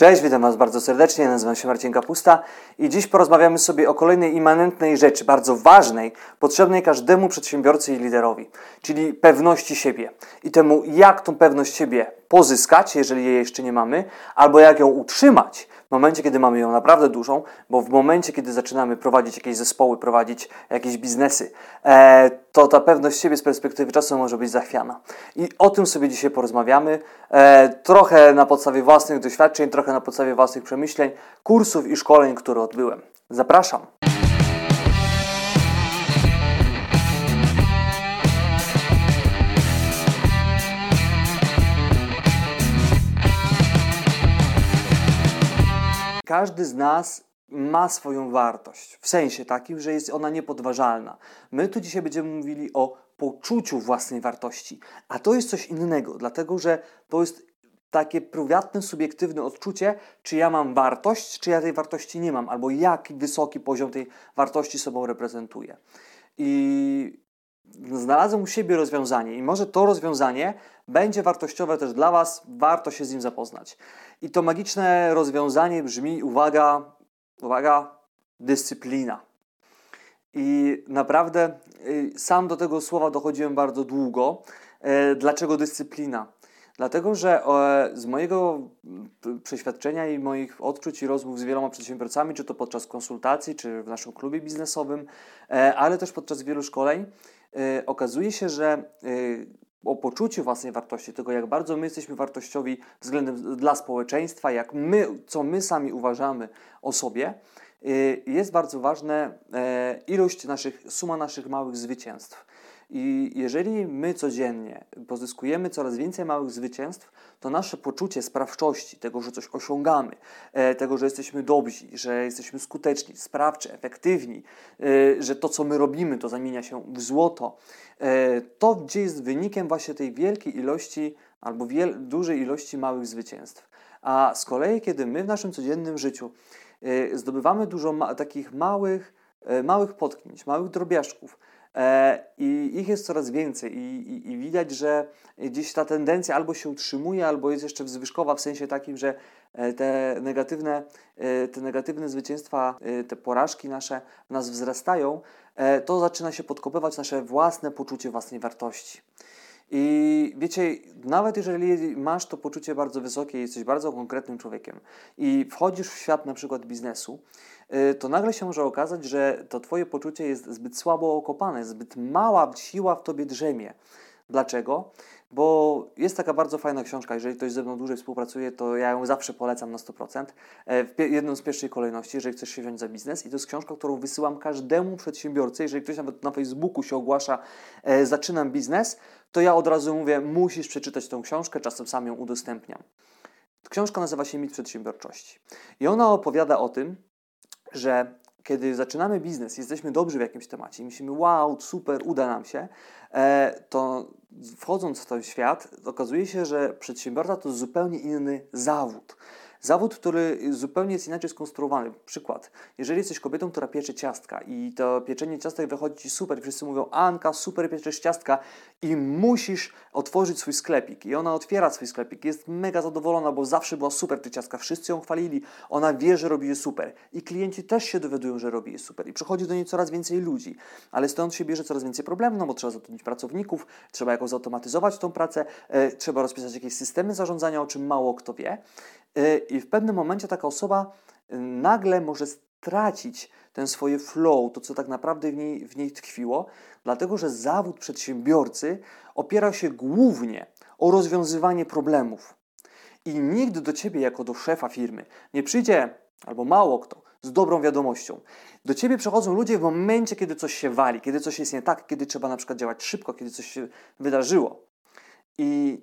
Cześć, witam Was bardzo serdecznie, nazywam się Marcin Kapusta i dziś porozmawiamy sobie o kolejnej immanentnej rzeczy, bardzo ważnej, potrzebnej każdemu przedsiębiorcy i liderowi, czyli pewności siebie i temu, jak tą pewność siebie pozyskać, jeżeli jej jeszcze nie mamy, albo jak ją utrzymać w momencie, kiedy mamy ją naprawdę dużą, bo w momencie, kiedy zaczynamy prowadzić jakieś zespoły, prowadzić jakieś biznesy, e, to ta pewność siebie z perspektywy czasu może być zachwiana. I o tym sobie dzisiaj porozmawiamy, e, trochę na podstawie własnych doświadczeń, trochę na podstawie własnych przemyśleń, kursów i szkoleń, które odbyłem. Zapraszam! Każdy z nas ma swoją wartość, w sensie takim, że jest ona niepodważalna. My tu dzisiaj będziemy mówili o poczuciu własnej wartości, a to jest coś innego, dlatego że to jest takie prywatne, subiektywne odczucie, czy ja mam wartość, czy ja tej wartości nie mam, albo jaki wysoki poziom tej wartości sobą reprezentuję. I znalazłem u siebie rozwiązanie, i może to rozwiązanie będzie wartościowe też dla Was, warto się z nim zapoznać. I to magiczne rozwiązanie brzmi, uwaga, uwaga, dyscyplina. I naprawdę y, sam do tego słowa dochodziłem bardzo długo. E, dlaczego dyscyplina? Dlatego, że z mojego przeświadczenia i moich odczuć i rozmów z wieloma przedsiębiorcami, czy to podczas konsultacji, czy w naszym klubie biznesowym, e, ale też podczas wielu szkoleń, e, okazuje się, że o poczuciu własnej wartości, tego jak bardzo my jesteśmy wartościowi względem dla społeczeństwa, jak my, co my sami uważamy o sobie, jest bardzo ważna e, ilość naszych, suma naszych małych zwycięstw. I jeżeli my codziennie pozyskujemy coraz więcej małych zwycięstw, to nasze poczucie sprawczości, tego, że coś osiągamy, e, tego, że jesteśmy dobrzy, że jesteśmy skuteczni, sprawczy, efektywni, e, że to, co my robimy, to zamienia się w złoto, e, to gdzie jest wynikiem właśnie tej wielkiej ilości albo dużej ilości małych zwycięstw. A z kolei, kiedy my w naszym codziennym życiu zdobywamy dużo ma- takich małych, małych potknięć, małych drobiażdżków, I ich jest coraz więcej, I, i, i, widać, że gdzieś ta tendencja albo się utrzymuje, albo jest jeszcze zwyżkowa w sensie takim, że e, te negatywne, e, te negatywne zwycięstwa, te porażki nasze w nas wzrastają, to zaczyna się podkopywać nasze własne poczucie własnej wartości. I wiecie, nawet jeżeli masz to poczucie bardzo wysokie, jesteś bardzo konkretnym człowiekiem i wchodzisz w świat na przykład biznesu, y, to nagle się może okazać, że to Twoje poczucie jest zbyt słabo okopane, zbyt mała siła w Tobie drzemie. Dlaczego? Bo jest taka bardzo fajna książka, jeżeli ktoś ze mną dłużej współpracuje, to ja ją zawsze polecam na 100%. E, w jedną z pierwszej kolejności, jeżeli chcesz się wziąć za biznes. I to jest książka, którą wysyłam każdemu przedsiębiorcy. Jeżeli ktoś nawet na Facebooku się ogłasza, e, zaczynam biznes, to ja od razu mówię, musisz przeczytać tą książkę, czasem sam ją udostępniam. Książka nazywa się Mit Przedsiębiorczości. I ona opowiada o tym, że kiedy zaczynamy biznes, jesteśmy dobrzy w jakimś temacie i myślimy, wow, super, uda nam się, e, to wchodząc w ten świat, okazuje się, że przedsiębiorca to zupełnie inny zawód. Zawód, który zupełnie jest inaczej skonstruowany. Przykład. Jeżeli jesteś kobietą, która piecze ciastka i to pieczenie ciastek wychodzi Ci super wszyscy mówią Anka, super pieczesz ciastka i musisz otworzyć swój sklepik. I ona otwiera swój sklepik. Jest mega zadowolona, bo zawsze była super te ciastka. Wszyscy ją chwalili. Ona wie, że robi je super. I klienci też się dowiadują, że robi je super. I przychodzi do niej coraz więcej ludzi. Ale stąd się bierze coraz więcej problemów, no bo trzeba zatrudnić pracowników, trzeba jakoś zautomatyzować tą pracę, e, trzeba rozpisać jakieś systemy zarządzania, o czym mało kto wie. E, I w pewnym momencie taka osoba e, nagle może stracić ten swoje flow, to co tak naprawdę w niej, w niej tkwiło, dlatego że zawód przedsiębiorcy opiera się głównie o rozwiązywanie problemów. I nigdy do ciebie, jako do szefa firmy, nie przyjdzie, albo mało kto, z dobrą wiadomością. Do ciebie przychodzą ludzie w momencie, kiedy coś się wali, kiedy coś jest nie tak, kiedy trzeba na przykład działać szybko, kiedy coś się wydarzyło. I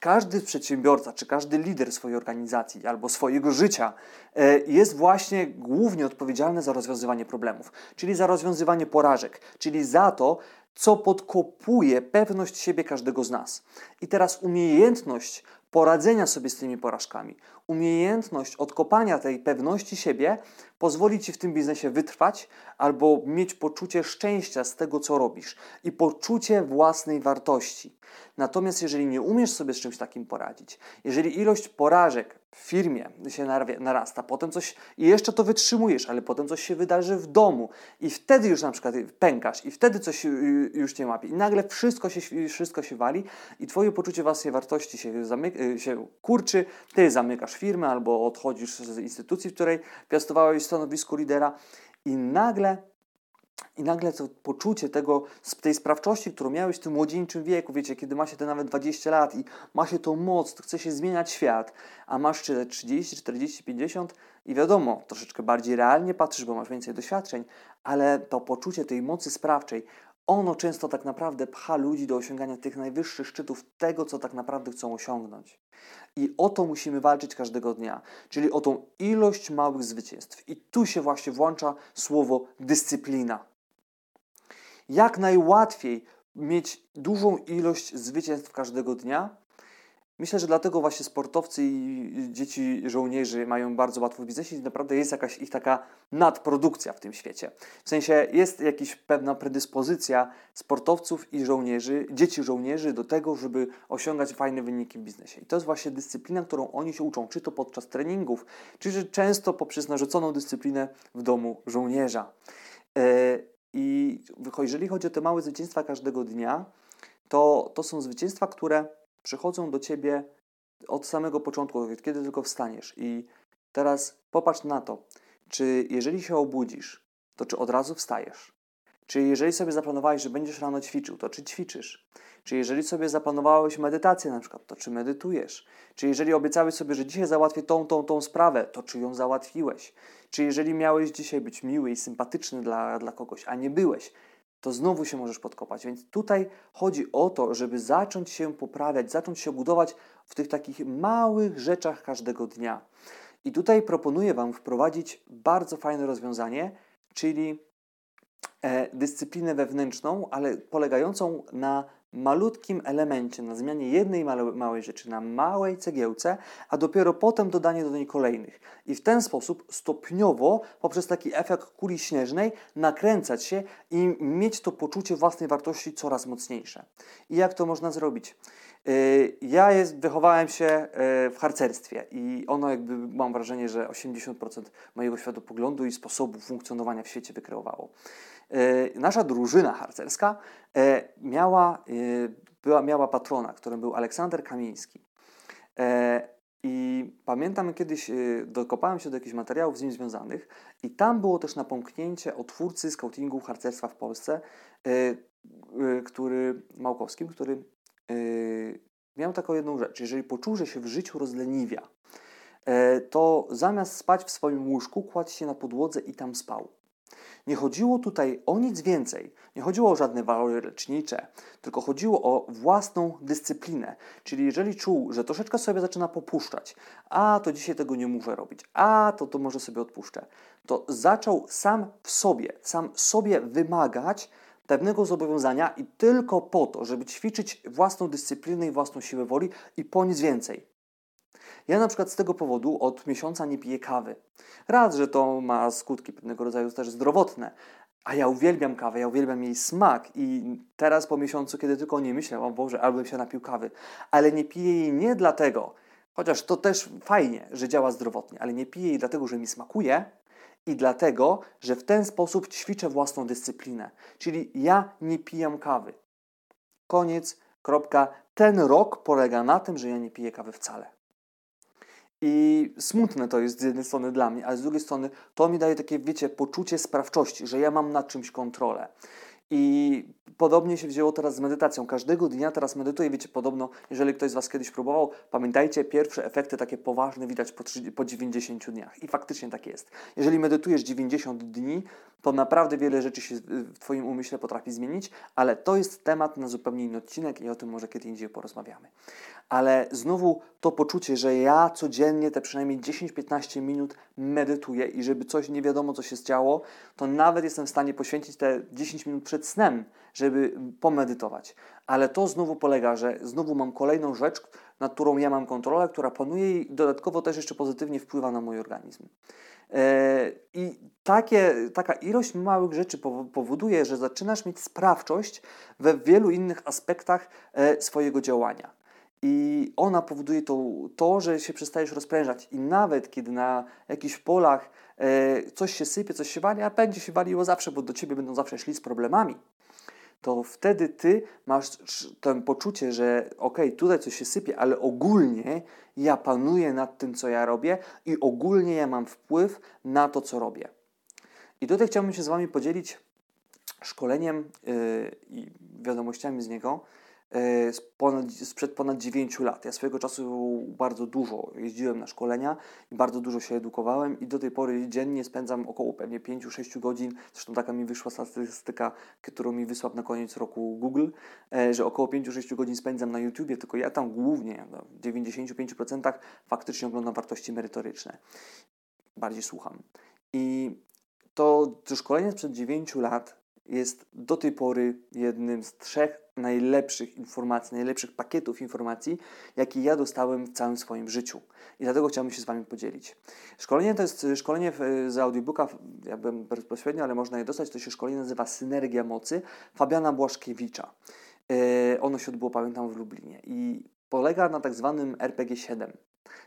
każdy przedsiębiorca, czy każdy lider swojej organizacji albo swojego życia e, jest właśnie głównie odpowiedzialny za rozwiązywanie problemów, czyli za rozwiązywanie porażek, czyli za to, co podkopuje pewność siebie każdego z nas. I teraz umiejętność poradzenia sobie z tymi porażkami, umiejętność odkopania tej pewności siebie pozwoli ci w tym biznesie wytrwać albo mieć poczucie szczęścia z tego, co robisz i poczucie własnej wartości. Natomiast jeżeli nie umiesz sobie z czymś takim poradzić, jeżeli ilość porażek w firmie się narasta, potem coś i jeszcze to wytrzymujesz, ale potem coś się wydarzy w domu. I wtedy już na przykład pękasz i wtedy coś już cię łapie i nagle wszystko się, wszystko się wali i twoje poczucie własnej wartości się, zamyka, się kurczy, ty zamykasz firmę albo odchodzisz z instytucji, w której piastowałeś stanowisko lidera i nagle i nagle to poczucie tego, tej sprawczości, którą miałeś w tym młodzieńczym wieku, wiecie, kiedy ma się te nawet 20 lat i ma się tą moc, to chce się zmieniać świat, a masz 30, 40, 50 i wiadomo, troszeczkę bardziej realnie patrzysz, bo masz więcej doświadczeń, ale to poczucie tej mocy sprawczej, ono często tak naprawdę pcha ludzi do osiągania tych najwyższych szczytów, tego, co tak naprawdę chcą osiągnąć. I o to musimy walczyć każdego dnia, czyli o tą ilość małych zwycięstw. I tu się właśnie włącza słowo dyscyplina. Jak najłatwiej mieć dużą ilość zwycięstw każdego dnia, Myślę, że dlatego właśnie sportowcy i dzieci żołnierzy mają bardzo łatwo w biznesie i naprawdę jest jakaś ich taka nadprodukcja w tym świecie. W sensie jest jakaś pewna predyspozycja sportowców i żołnierzy, dzieci żołnierzy do tego, żeby osiągać fajne wyniki w biznesie. I to jest właśnie dyscyplina, którą oni się uczą, czy to podczas treningów, czy często poprzez narzuconą dyscyplinę w domu żołnierza. E, I jeżeli chodzi o te małe zwycięstwa każdego dnia, to, to są zwycięstwa, które przychodzą do ciebie od samego początku, kiedy tylko wstaniesz. I teraz popatrz na to, czy jeżeli się obudzisz, to czy od razu wstajesz? Czy jeżeli sobie zaplanowałeś, że będziesz rano ćwiczył, to czy ćwiczysz? Czy jeżeli sobie zaplanowałeś medytację na przykład, to czy medytujesz? Czy jeżeli obiecałeś sobie, że dzisiaj załatwię tą, tą, tą sprawę, to czy ją załatwiłeś? Czy jeżeli miałeś dzisiaj być miły i sympatyczny dla, dla kogoś, a nie byłeś, to znowu się możesz podkopać. Więc tutaj chodzi o to, żeby zacząć się poprawiać, zacząć się budować w tych takich małych rzeczach każdego dnia. I tutaj proponuję Wam wprowadzić bardzo fajne rozwiązanie, czyli e, dyscyplinę wewnętrzną, ale polegającą na malutkim elemencie, na zmianie jednej małej rzeczy, na małej cegiełce, a dopiero potem dodanie do niej kolejnych. I w ten sposób stopniowo, poprzez taki efekt kuli śnieżnej, nakręcać się i mieć to poczucie własnej wartości coraz mocniejsze. I jak to można zrobić? Y, ja jest, wychowałem się y, w harcerstwie i ono jakby mam wrażenie, że 80% mojego światopoglądu i sposobu funkcjonowania w świecie wykreowało. Y, nasza drużyna harcerska miała, była, miała patrona, którym był Aleksander Kamiński. I pamiętam kiedyś dokopałem się do jakichś materiałów z nim związanych i tam było też napomknięcie o twórcy scoutingu harcerstwa w Polsce, który Małkowskim, który miał taką jedną rzecz. Jeżeli poczuł, że się w życiu rozleniwia, to zamiast spać w swoim łóżku, kładł się na podłodze i tam spał. Nie chodziło tutaj o nic więcej, nie chodziło o żadne walory lecznicze, tylko chodziło o własną dyscyplinę. Czyli jeżeli czuł, że troszeczkę sobie zaczyna popuszczać, a to dzisiaj tego nie muszę robić, a to to może sobie odpuszczę, to zaczął sam w sobie, sam sobie wymagać pewnego zobowiązania i tylko po to, żeby ćwiczyć własną dyscyplinę i własną siłę woli i po nic więcej. Ja na przykład z tego powodu od miesiąca nie piję kawy. Raz, że to ma skutki pewnego rodzaju też zdrowotne, a ja uwielbiam kawę, ja uwielbiam jej smak i teraz po miesiącu, kiedy tylko nie myślę, o Boże, albo się napił kawy, ale nie piję jej nie dlatego, chociaż to też fajnie, że działa zdrowotnie, ale nie piję jej dlatego, że mi smakuje, i dlatego, że w ten sposób ćwiczę własną dyscyplinę. Czyli ja nie pijam kawy. Koniec, kropka. Ten rok polega na tym, że ja nie piję kawy wcale. I smutne to jest z jednej strony dla mnie, ale z drugiej strony to mi daje takie, wiecie, poczucie sprawczości, że ja mam nad czymś kontrolę. I podobnie się wzięło teraz z medytacją. Każdego dnia teraz medytuję. Wiecie, podobno, jeżeli ktoś z Was kiedyś próbował, pamiętajcie, pierwsze efekty takie poważne widać po, 30, po 90 dniach. I faktycznie tak jest. Jeżeli medytujesz 90 dni, to naprawdę wiele rzeczy się w Twoim umyśle potrafi zmienić, ale to jest temat na zupełnie inny odcinek i o tym może kiedy indziej porozmawiamy. Ale znowu to poczucie, że ja codziennie te przynajmniej 10-15 minut medytuję i żeby coś nie wiadomo, co się zdziało, to nawet jestem w stanie poświęcić te 10 minut przed snem, żeby pomedytować. Ale to znowu polega, że znowu mam kolejną rzecz, nad którą ja mam kontrolę, która panuje i dodatkowo też jeszcze pozytywnie wpływa na mój organizm. E, I takie, taka ilość małych rzeczy powoduje, że zaczynasz mieć sprawczość we wielu innych aspektach e, swojego działania. I ona powoduje to, to, że się przestajesz rozprężać. I nawet kiedy na jakichś polach coś się sypie, coś się wali, a będzie się waliło zawsze, bo do ciebie będą zawsze szli z problemami, to wtedy ty masz to poczucie, że ok, tutaj coś się sypie, ale ogólnie ja panuję nad tym, co ja robię i ogólnie ja mam wpływ na to, co robię. I tutaj chciałbym się z Wami podzielić szkoleniem yy, i wiadomościami z niego, E, ponad, sprzed ponad 9 lat. Ja swojego czasu bardzo dużo jeździłem na szkolenia i bardzo dużo się edukowałem i do tej pory dziennie spędzam około pewnie 5-6 godzin. Zresztą taka mi wyszła statystyka, którą mi wysłał na koniec roku Google, e, że około 5-6 godzin spędzam na YouTubie, tylko ja tam głównie no, w 95% faktycznie oglądam wartości merytoryczne. Bardziej słucham. I to, to szkolenie sprzed 9 lat jest do tej pory jednym z trzech najlepszych informacji, najlepszych pakietów informacji, jakie ja dostałem w całym swoim życiu. I dlatego chciałbym się z Wami podzielić. Szkolenie to jest szkolenie z audiobooka, ja byłem bezpośrednio, ale można je dostać. To się szkolenie nazywa Synergia Mocy Fabiana Błaszkiewicza. Yy, ono się odbyło, pamiętam, w Lublinie i polega na tak zwanym RPG 7.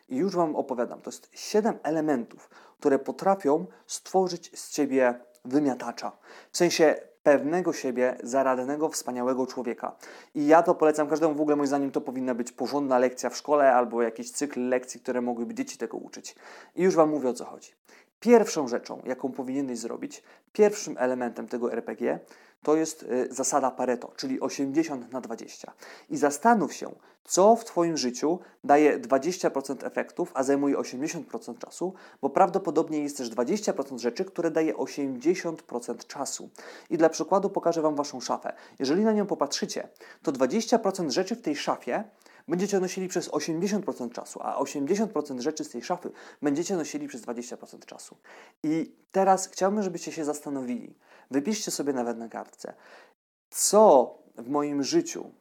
I już Wam opowiadam. To jest 7 elementów, które potrafią stworzyć z Ciebie wymiatacza. W sensie pewnego siebie, zaradnego, wspaniałego człowieka. I ja to polecam każdemu, w ogóle moim zdaniem to powinna być porządna lekcja w szkole albo jakiś cykl lekcji, które mogłyby dzieci tego uczyć. I już Wam mówię o co chodzi. Pierwszą rzeczą, jaką powinieneś zrobić, pierwszym elementem tego RPG to jest y, zasada Pareto, czyli 80 na 20. I zastanów się, co w Twoim życiu daje 20% efektów, a zajmuje 80% czasu, bo prawdopodobnie jest też 20% rzeczy, które daje 80% czasu. I dla przykładu pokażę Wam Waszą szafę. Jeżeli na nią popatrzycie, to 20% rzeczy w tej szafie będziecie nosili przez 80% czasu, a 80% rzeczy z tej szafy będziecie nosili przez 20% czasu. I teraz chciałbym, żebyście się zastanowili. Wypiszcie sobie nawet na kartce, co w moim życiu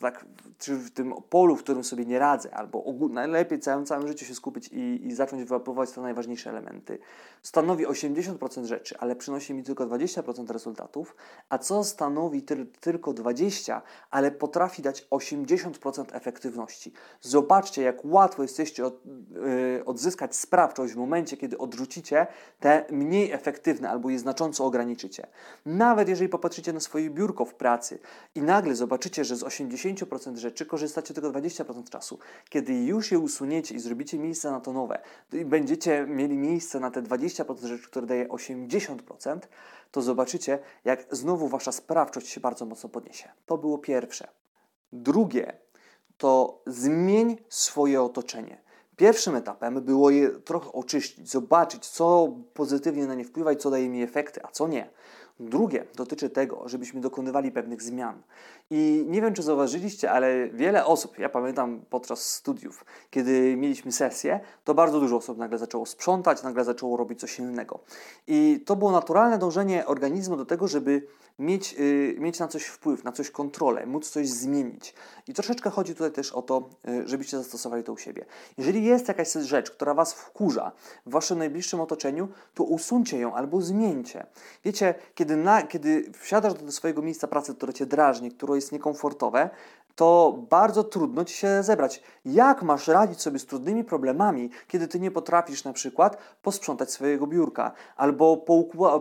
tak, czy w tym polu, w którym sobie nie radzę, albo najlepiej całym, całym życiu się skupić i, i zacząć wyłapywać te najważniejsze elementy, stanowi 80% rzeczy, ale przynosi mi tylko 20% rezultatów, a co stanowi ty, tylko 20%, ale potrafi dać 80% efektywności. Zobaczcie, jak łatwo jesteście od, yy, odzyskać sprawczość w momencie, kiedy odrzucicie te mniej efektywne albo je znacząco ograniczycie. Nawet jeżeli popatrzycie na swoje biurko w pracy i nagle zobaczycie, że z 80 10% rzeczy korzystacie tylko 20% czasu. Kiedy już je usuniecie i zrobicie miejsce na to nowe, i będziecie mieli miejsce na te 20% rzeczy, które daje 80%, to zobaczycie, jak znowu wasza sprawczość się bardzo mocno podniesie. To było pierwsze. Drugie to zmień swoje otoczenie. Pierwszym etapem było je trochę oczyścić, zobaczyć, co pozytywnie na nie wpływa i co daje mi efekty, a co nie. Drugie dotyczy tego, żebyśmy dokonywali pewnych zmian. I nie wiem, czy zauważyliście, ale wiele osób, ja pamiętam podczas studiów, kiedy mieliśmy sesję, to bardzo dużo osób nagle zaczęło sprzątać, nagle zaczęło robić coś innego. I to było naturalne dążenie organizmu do tego, żeby mieć, yy, mieć na coś wpływ, na coś kontrolę, móc coś zmienić. I troszeczkę chodzi tutaj też o to, yy, żebyście zastosowali to u siebie. Jeżeli jest jakaś rzecz, która Was wkurza w Waszym najbliższym otoczeniu, to usuńcie ją albo zmieńcie. Wiecie, kiedy, na, kiedy wsiadasz do swojego miejsca pracy, które Cię drażni, które jest niekomfortowe, to bardzo trudno ci się zebrać. Jak masz radzić sobie z trudnymi problemami, kiedy ty nie potrafisz na przykład posprzątać swojego biurka, albo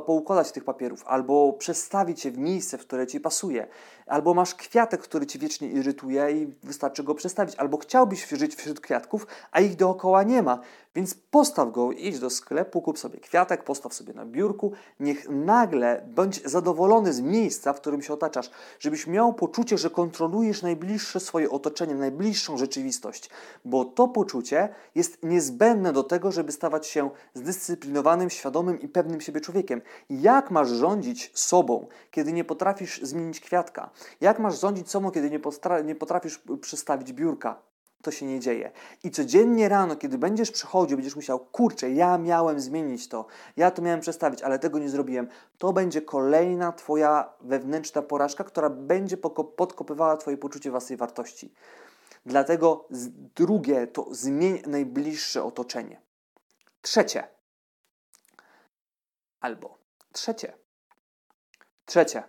poukładać tych papierów, albo przestawić je w miejsce, w które ci pasuje, albo masz kwiatek, który ci wiecznie irytuje i wystarczy go przestawić, albo chciałbyś żyć wśród kwiatków, a ich dookoła nie ma. Więc postaw go, idź do sklepu, kup sobie kwiatek, postaw sobie na biurku, niech nagle bądź zadowolony z miejsca, w którym się otaczasz, żebyś miał poczucie, że kontrolujesz najbliższe swoje otoczenie, najbliższą rzeczywistość, bo to poczucie jest niezbędne do tego, żeby stawać się zdyscyplinowanym, świadomym i pewnym siebie człowiekiem. Jak masz rządzić sobą, kiedy nie potrafisz zmienić kwiatka? Jak masz rządzić sobą, kiedy nie, nie potrafisz przestawić biurka? To się nie dzieje. I codziennie rano, kiedy będziesz przychodził, będziesz myślał, kurczę, ja miałem zmienić to, ja to miałem przestawić, ale tego nie zrobiłem. To będzie kolejna Twoja wewnętrzna porażka, która będzie podkopywała Twoje poczucie własnej wartości. Dlatego drugie to zmień najbliższe otoczenie. Trzecie. Albo trzecie. Trzecie.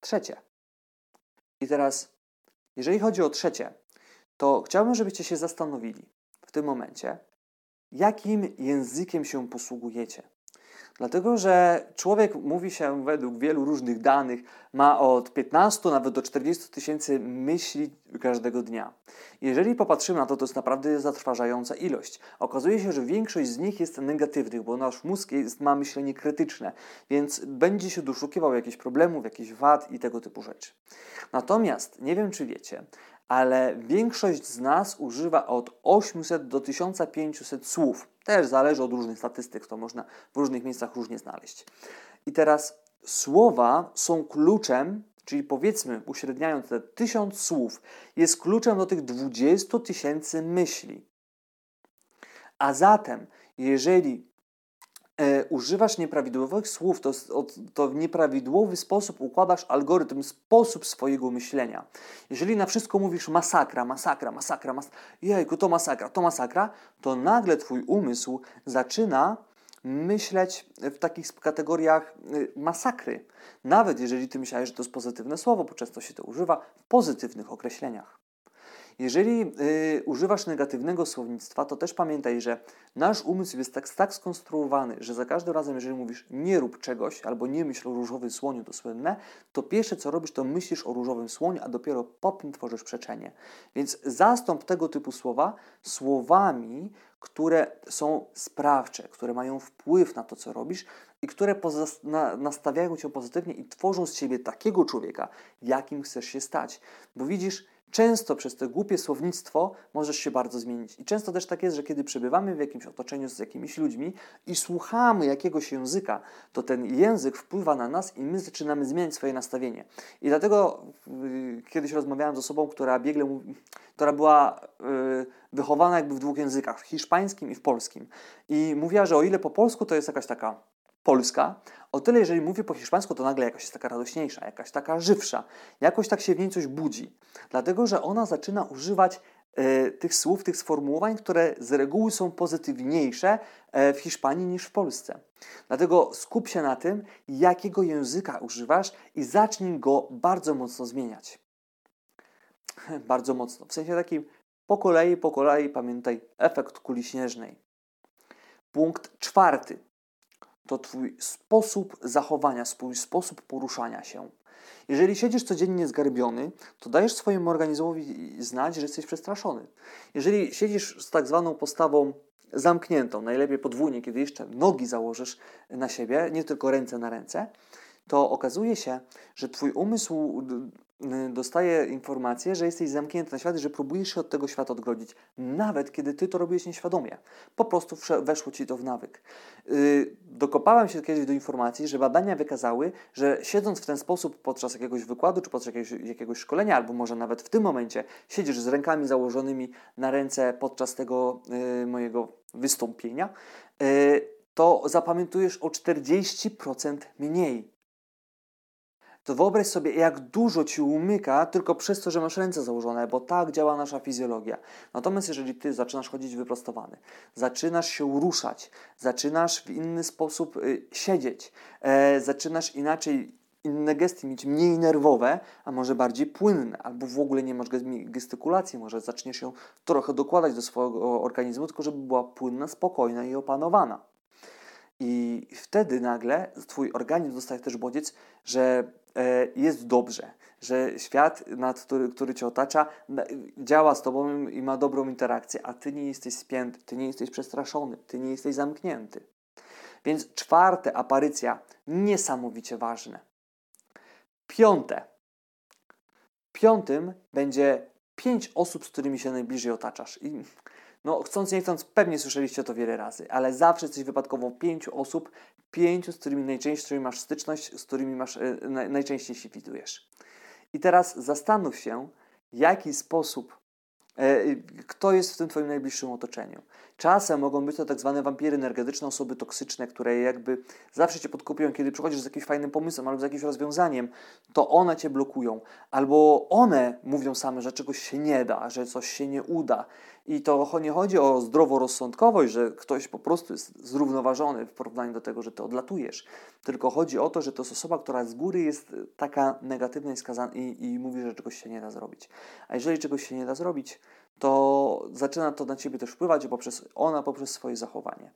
Trzecie. I teraz, jeżeli chodzi o trzecie, to chciałbym, żebyście się zastanowili w tym momencie, jakim językiem się posługujecie. Dlatego, że człowiek, mówi się według wielu różnych danych, ma od 15 nawet do 40 tysięcy myśli każdego dnia. Jeżeli popatrzymy na to, to jest naprawdę zatrważająca ilość. Okazuje się, że większość z nich jest negatywnych, bo nasz mózg jest, ma myślenie krytyczne, więc będzie się doszukiwał jakichś problemów, jakichś wad i tego typu rzeczy. Natomiast, nie wiem czy wiecie, ale większość z nas używa od 800 do 1500 słów. Też zależy od różnych statystyk, to można w różnych miejscach różnie znaleźć. I teraz słowa są kluczem, czyli powiedzmy, uśredniając te 1000 słów, jest kluczem do tych 20 tysięcy myśli. A zatem, jeżeli e, używasz nieprawidłowych słów, to, to w nieprawidłowy sposób układasz algorytm, sposób swojego myślenia. Jeżeli na wszystko mówisz masakra, masakra, masakra, mas jejku, to masakra, to masakra, to nagle twój umysł zaczyna myśleć w takich kategoriach y, masakry. Nawet jeżeli ty myślałeś, że to jest pozytywne słowo, bo często się to używa w pozytywnych określeniach. Jeżeli y, używasz negatywnego słownictwa, to też pamiętaj, że nasz umysł jest tak, tak skonstruowany, że za każdym razem, jeżeli mówisz nie rób czegoś albo nie myśl o różowym słoniu, to słynne, to pierwsze co robisz, to myślisz o różowym słoniu, a dopiero potem tworzysz przeczenie. Więc zastąp tego typu słowa słowami, które są sprawcze, które mają wpływ na to, co robisz i które na, nastawiają cię pozytywnie i tworzą z ciebie takiego człowieka, jakim chcesz się stać. Bo widzisz, Często przez to głupie słownictwo możesz się bardzo zmienić. I często też tak jest, że kiedy przebywamy w jakimś otoczeniu z jakimiś ludźmi i słuchamy jakiegoś języka, to ten język wpływa na nas i my zaczynamy zmieniać swoje nastawienie. I dlatego yy, kiedyś rozmawiałem z osobą, która biegle która była yy, wychowana jakby w dwóch językach, w hiszpańskim i w polskim. I mówiła, że o ile po polsku to jest jakaś taka polska, o tyle jeżeli mówi po hiszpańsku, to nagle jakaś jest taka radośniejsza, jakaś taka żywsza, jakoś tak się w niej coś budzi. Dlatego, że ona zaczyna używać e, tych słów, tych sformułowań, które z reguły są pozytywniejsze e, w Hiszpanii niż w Polsce. Dlatego skup się na tym, jakiego języka używasz i zacznij go bardzo mocno zmieniać. bardzo mocno. W sensie takim po kolei, po kolei pamiętaj efekt kuli śnieżnej. Punkt czwarty to Twój sposób zachowania, swój sposób poruszania się. Jeżeli siedzisz codziennie zgarbiony, to dajesz swojemu organizmowi znać, że jesteś przestraszony. Jeżeli siedzisz z tak zwaną postawą zamkniętą, najlepiej podwójnie, kiedy jeszcze nogi założysz na siebie, nie tylko ręce na ręce, to okazuje się, że Twój umysł dostaje informację, że jesteś zamknięty na świat i że próbujesz się od tego świata odgrodzić, nawet kiedy ty to robiłeś nieświadomie. Po prostu weszło ci to w nawyk. Yy, dokopałem się kiedyś do informacji, że badania wykazały, że siedząc w ten sposób podczas jakiegoś wykładu czy podczas jakiegoś, jakiegoś szkolenia, albo może nawet w tym momencie siedzisz z rękami założonymi na ręce podczas tego yy, mojego wystąpienia, to zapamiętujesz o 40% mniej to wyobraź sobie, jak dużo ci umyka tylko przez to, że masz ręce założone, bo tak działa nasza fizjologia. Natomiast jeżeli ty zaczynasz chodzić wyprostowany, zaczynasz się ruszać, zaczynasz w inny sposób y, siedzieć, e, zaczynasz inaczej inne gesty mieć mniej nerwowe, a może bardziej płynne, albo w ogóle nie masz gestykulacji, może zaczniesz ją trochę dokładać do swojego organizmu, tylko żeby była płynna, spokojna i opanowana. I wtedy nagle Twój organizm dostaje też bodziec, że jest dobrze, że świat, nad który, który cię otacza, działa z tobą i ma dobrą interakcję, a ty nie jesteś spięty, ty nie jesteś przestraszony, ty nie jesteś zamknięty. Więc czwarte, aparycja, niesamowicie ważne. Piąte. Piątym będzie pięć osób, z którymi się najbliżej otaczasz. I no, chcąc nie chcąc, pewnie słyszeliście to wiele razy, ale zawsze jesteś wypadkowo pięciu osób, pięciu, z którymi najczęściej masz styczność, z którymi masz, e, najczęściej się widujesz. I teraz zastanów się, jaki sposób E, kto jest w tym Twoim najbliższym otoczeniu? Czasem mogą być to tak zwane wampiry energetyczne, osoby toksyczne, które jakby zawsze Cię podkupują, kiedy przychodzisz z jakimś fajnym pomysłem albo z jakimś rozwiązaniem, to one Cię blokują. Albo one mówią same, że czegoś się nie da, że coś się nie uda. I to nie chodzi o zdroworozsądkowość, że ktoś po prostu jest zrównoważony w porównaniu do tego, że Ty odlatujesz. Tylko chodzi o to, że to jest osoba, która z góry jest taka negatywna i, skazana, i, i mówi, że czegoś się nie da zrobić. A jeżeli czegoś się nie da zrobić, to zaczyna to na ciebie też wpływać poprzez ona, poprzez swoje zachowanie.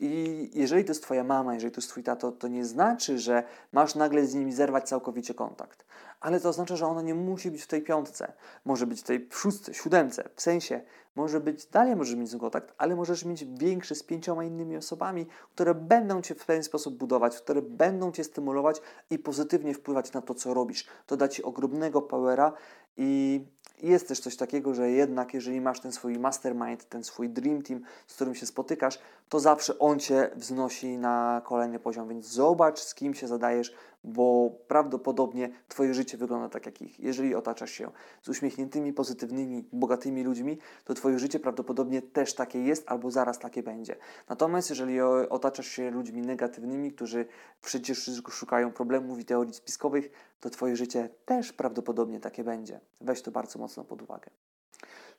I jeżeli to jest twoja mama, jeżeli to jest twój tato, to nie znaczy, że masz nagle z nimi zerwać całkowicie kontakt. Ale to oznacza, że ona nie musi być w tej piątce. Może być w tej szóstce, siódemce. W sensie, może być, dalej możesz mieć z kontakt, ale możesz mieć większy z pięcioma innymi osobami, które będą cię w pewien sposób budować, które będą cię stymulować i pozytywnie wpływać na to, co robisz. To da ci ogromnego powera i jest też coś takiego, że jednak jeżeli masz ten swój mastermind, ten swój dream team, z którym się spotykasz, to zawsze on cię wznosi na kolejny poziom. Więc zobacz, z kim się zadajesz, bo prawdopodobnie Twoje życie wygląda tak jak ich. Jeżeli otaczasz się z uśmiechniętymi, pozytywnymi, bogatymi ludźmi, to Twoje życie prawdopodobnie też takie jest albo zaraz takie będzie. Natomiast jeżeli otaczasz się ludźmi negatywnymi, którzy przecież szukają problemów i teorii spiskowych, to Twoje życie też prawdopodobnie takie będzie. Weź to bardzo mocno pod uwagę.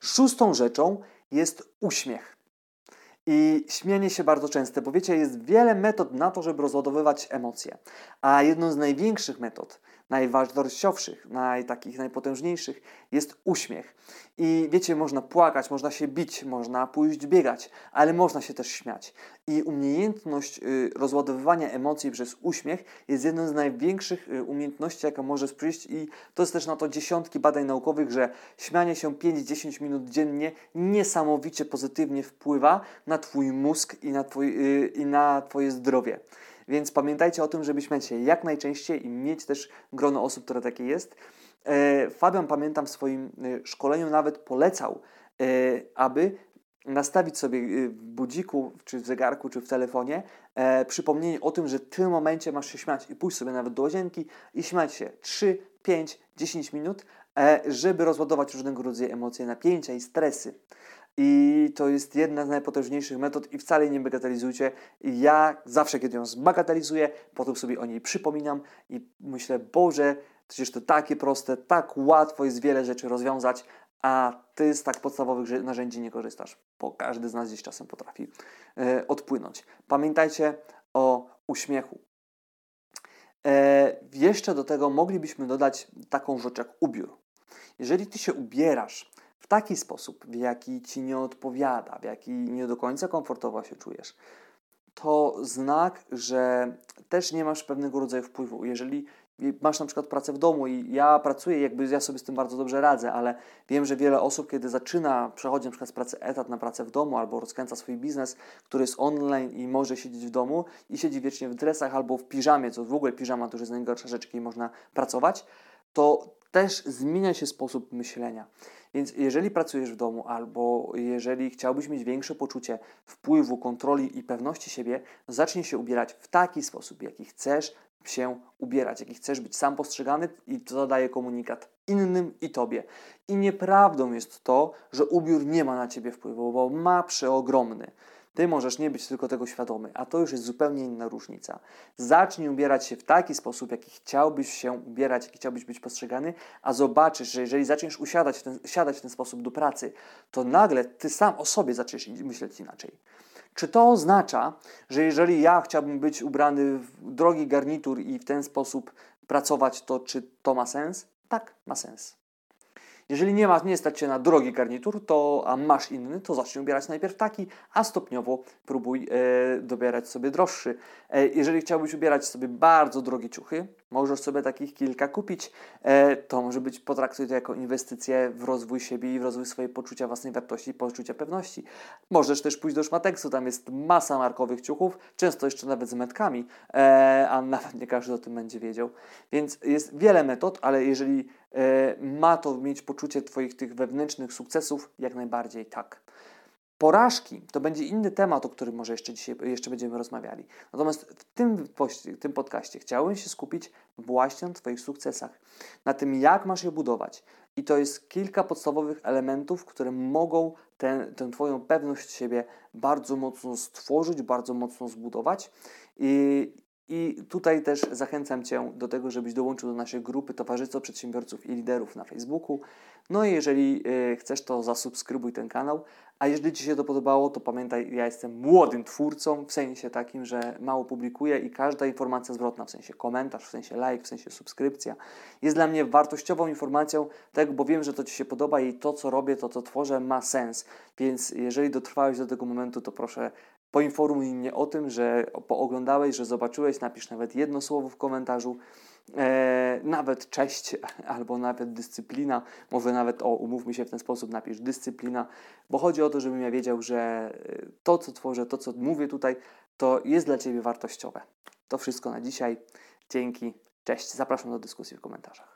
Szóstą rzeczą jest uśmiech. I śmianie się bardzo częste, bo wiecie, jest wiele metod na to, żeby rozładowywać emocje. A jedną z największych metod najwartościowszych, naj, takich najpotężniejszych jest uśmiech. I wiecie, można płakać, można się bić, można pójść biegać, ale można się też śmiać. I umiejętność y, rozładowywania emocji przez uśmiech jest jedną z największych y, umiejętności, jaka może przyjść i to jest też na to dziesiątki badań naukowych, że śmianie się 5-10 minut dziennie niesamowicie pozytywnie wpływa na Twój mózg i na, twój, y, i na Twoje zdrowie. Więc pamiętajcie o tym, żeby śmiać się jak najczęściej i mieć też grono osób, które takie jest. E, Fabian, pamiętam w swoim e, szkoleniu nawet polecał, e, aby nastawić sobie w budziku, czy w zegarku, czy w telefonie przypomnienie o tym, że w tym momencie masz się śmiać i pójść sobie nawet do łazienki i śmiać się 3, 5, 10 minut, żeby rozładować różnego rodzaju emocje, napięcia i stresy. I to jest jedna z najpotężniejszych metod i wcale nie bagatelizujcie. Ja zawsze, kiedy ją zbagatelizuję, potem sobie o niej przypominam i myślę, Boże, przecież to takie proste, tak łatwo jest wiele rzeczy rozwiązać, a Ty z tak podstawowych narzędzi nie korzystasz, bo każdy z nas gdzieś czasem potrafi e, odpłynąć. Pamiętajcie o uśmiechu. E, jeszcze do tego moglibyśmy dodać taką rzecz jak ubiór. Jeżeli Ty się ubierasz w taki sposób, w jaki ci nie odpowiada, w jaki nie do końca komfortowo się czujesz, to znak, że też nie masz pewnego rodzaju wpływu. Jeżeli masz na przykład pracę w domu i ja pracuję, jakby ja sobie z tym bardzo dobrze radzę, ale wiem, że wiele osób, kiedy zaczyna, przechodzi na przykład z pracy etat na pracę w domu albo rozkręca swój biznes, który jest online i może siedzieć w domu i siedzi wiecznie w dresach albo w piżamie, co w ogóle piżama to już jest najgorsza rzecz, kiedy można pracować, to też zmienia się sposób myślenia. Więc jeżeli pracujesz w domu albo jeżeli chciałbyś mieć większe poczucie wpływu, kontroli i pewności siebie, zacznij się ubierać w taki sposób, jaki chcesz się ubierać, jaki chcesz być sam postrzegany i to daje komunikat innym i tobie. I nieprawdą jest to, że ubiór nie ma na ciebie wpływu, bo ma przeogromny. Ty możesz nie być tylko tego świadomy, a to już jest zupełnie inna różnica. Zacznij ubierać się w taki sposób, jaki chciałbyś się ubierać, jaki chciałbyś być postrzegany, a zobaczysz, że jeżeli zaczniesz usiadać w ten, siadać w ten sposób do pracy, to nagle ty sam o sobie zaczniesz myśleć inaczej. Czy to oznacza, że jeżeli ja chciałbym być ubrany w drogi garnitur i w ten sposób pracować, to czy to ma sens? Tak, ma sens. Jeżeli nie, ma, nie stać się na drogi garnitur, to, a masz inny, to zacznij ubierać najpierw taki, a stopniowo próbuj e, dobierać sobie droższy. E, jeżeli chciałbyś ubierać sobie bardzo drogie ciuchy, możesz sobie takich kilka kupić. E, to może być, potraktuj to jako inwestycję w rozwój siebie i w rozwój swojej poczucia własnej wartości i poczucia pewności. Możesz też pójść do Szmateksu, tam jest masa markowych ciuchów, często jeszcze nawet z metkami, e, a nawet nie każdy o tym będzie wiedział. Więc jest wiele metod, ale jeżeli e, ma to mieć poczucie Twoich tych wewnętrznych sukcesów, jak najbardziej tak. Porażki to będzie inny temat, o którym może jeszcze dzisiaj jeszcze będziemy rozmawiali. Natomiast w tym, w tym podcaście chciałem się skupić właśnie na Twoich sukcesach, na tym, jak masz je budować, I to jest kilka podstawowych elementów, które mogą ten, tę Twoją pewność siebie bardzo mocno stworzyć, bardzo mocno zbudować. I, i tutaj też zachęcam Cię do tego, żebyś dołączył do naszej grupy Towarzystwo Przedsiębiorców i Liderów na Facebooku. No i jeżeli y, chcesz, to zasubskrybuj ten kanał. A jeżeli Ci się to podobało, to pamiętaj, ja jestem młodym twórcą, w sensie takim, że mało publikuję i każda informacja zwrotna, w sensie komentarz, w sensie like, w sensie subskrypcja, jest dla mnie wartościową informacją, tak, bo wiem, że to Ci się podoba i to, co robię, to, co tworzę, ma sens. Więc jeżeli dotrwałeś do tego momentu, to proszę poinformuj mnie o tym, że pooglądałeś, że zobaczyłeś, napisz nawet jedno słowo w komentarzu, e, nawet cześć albo nawet dyscyplina, może nawet o, umówmy się w ten sposób, napisz dyscyplina, bo chodzi o to, żebym ja wiedział, że e, to, co tworzę, to, co mówię tutaj, to jest dla Ciebie wartościowe. To wszystko na dzisiaj. Dzięki, cześć, zapraszam do dyskusji w komentarzach.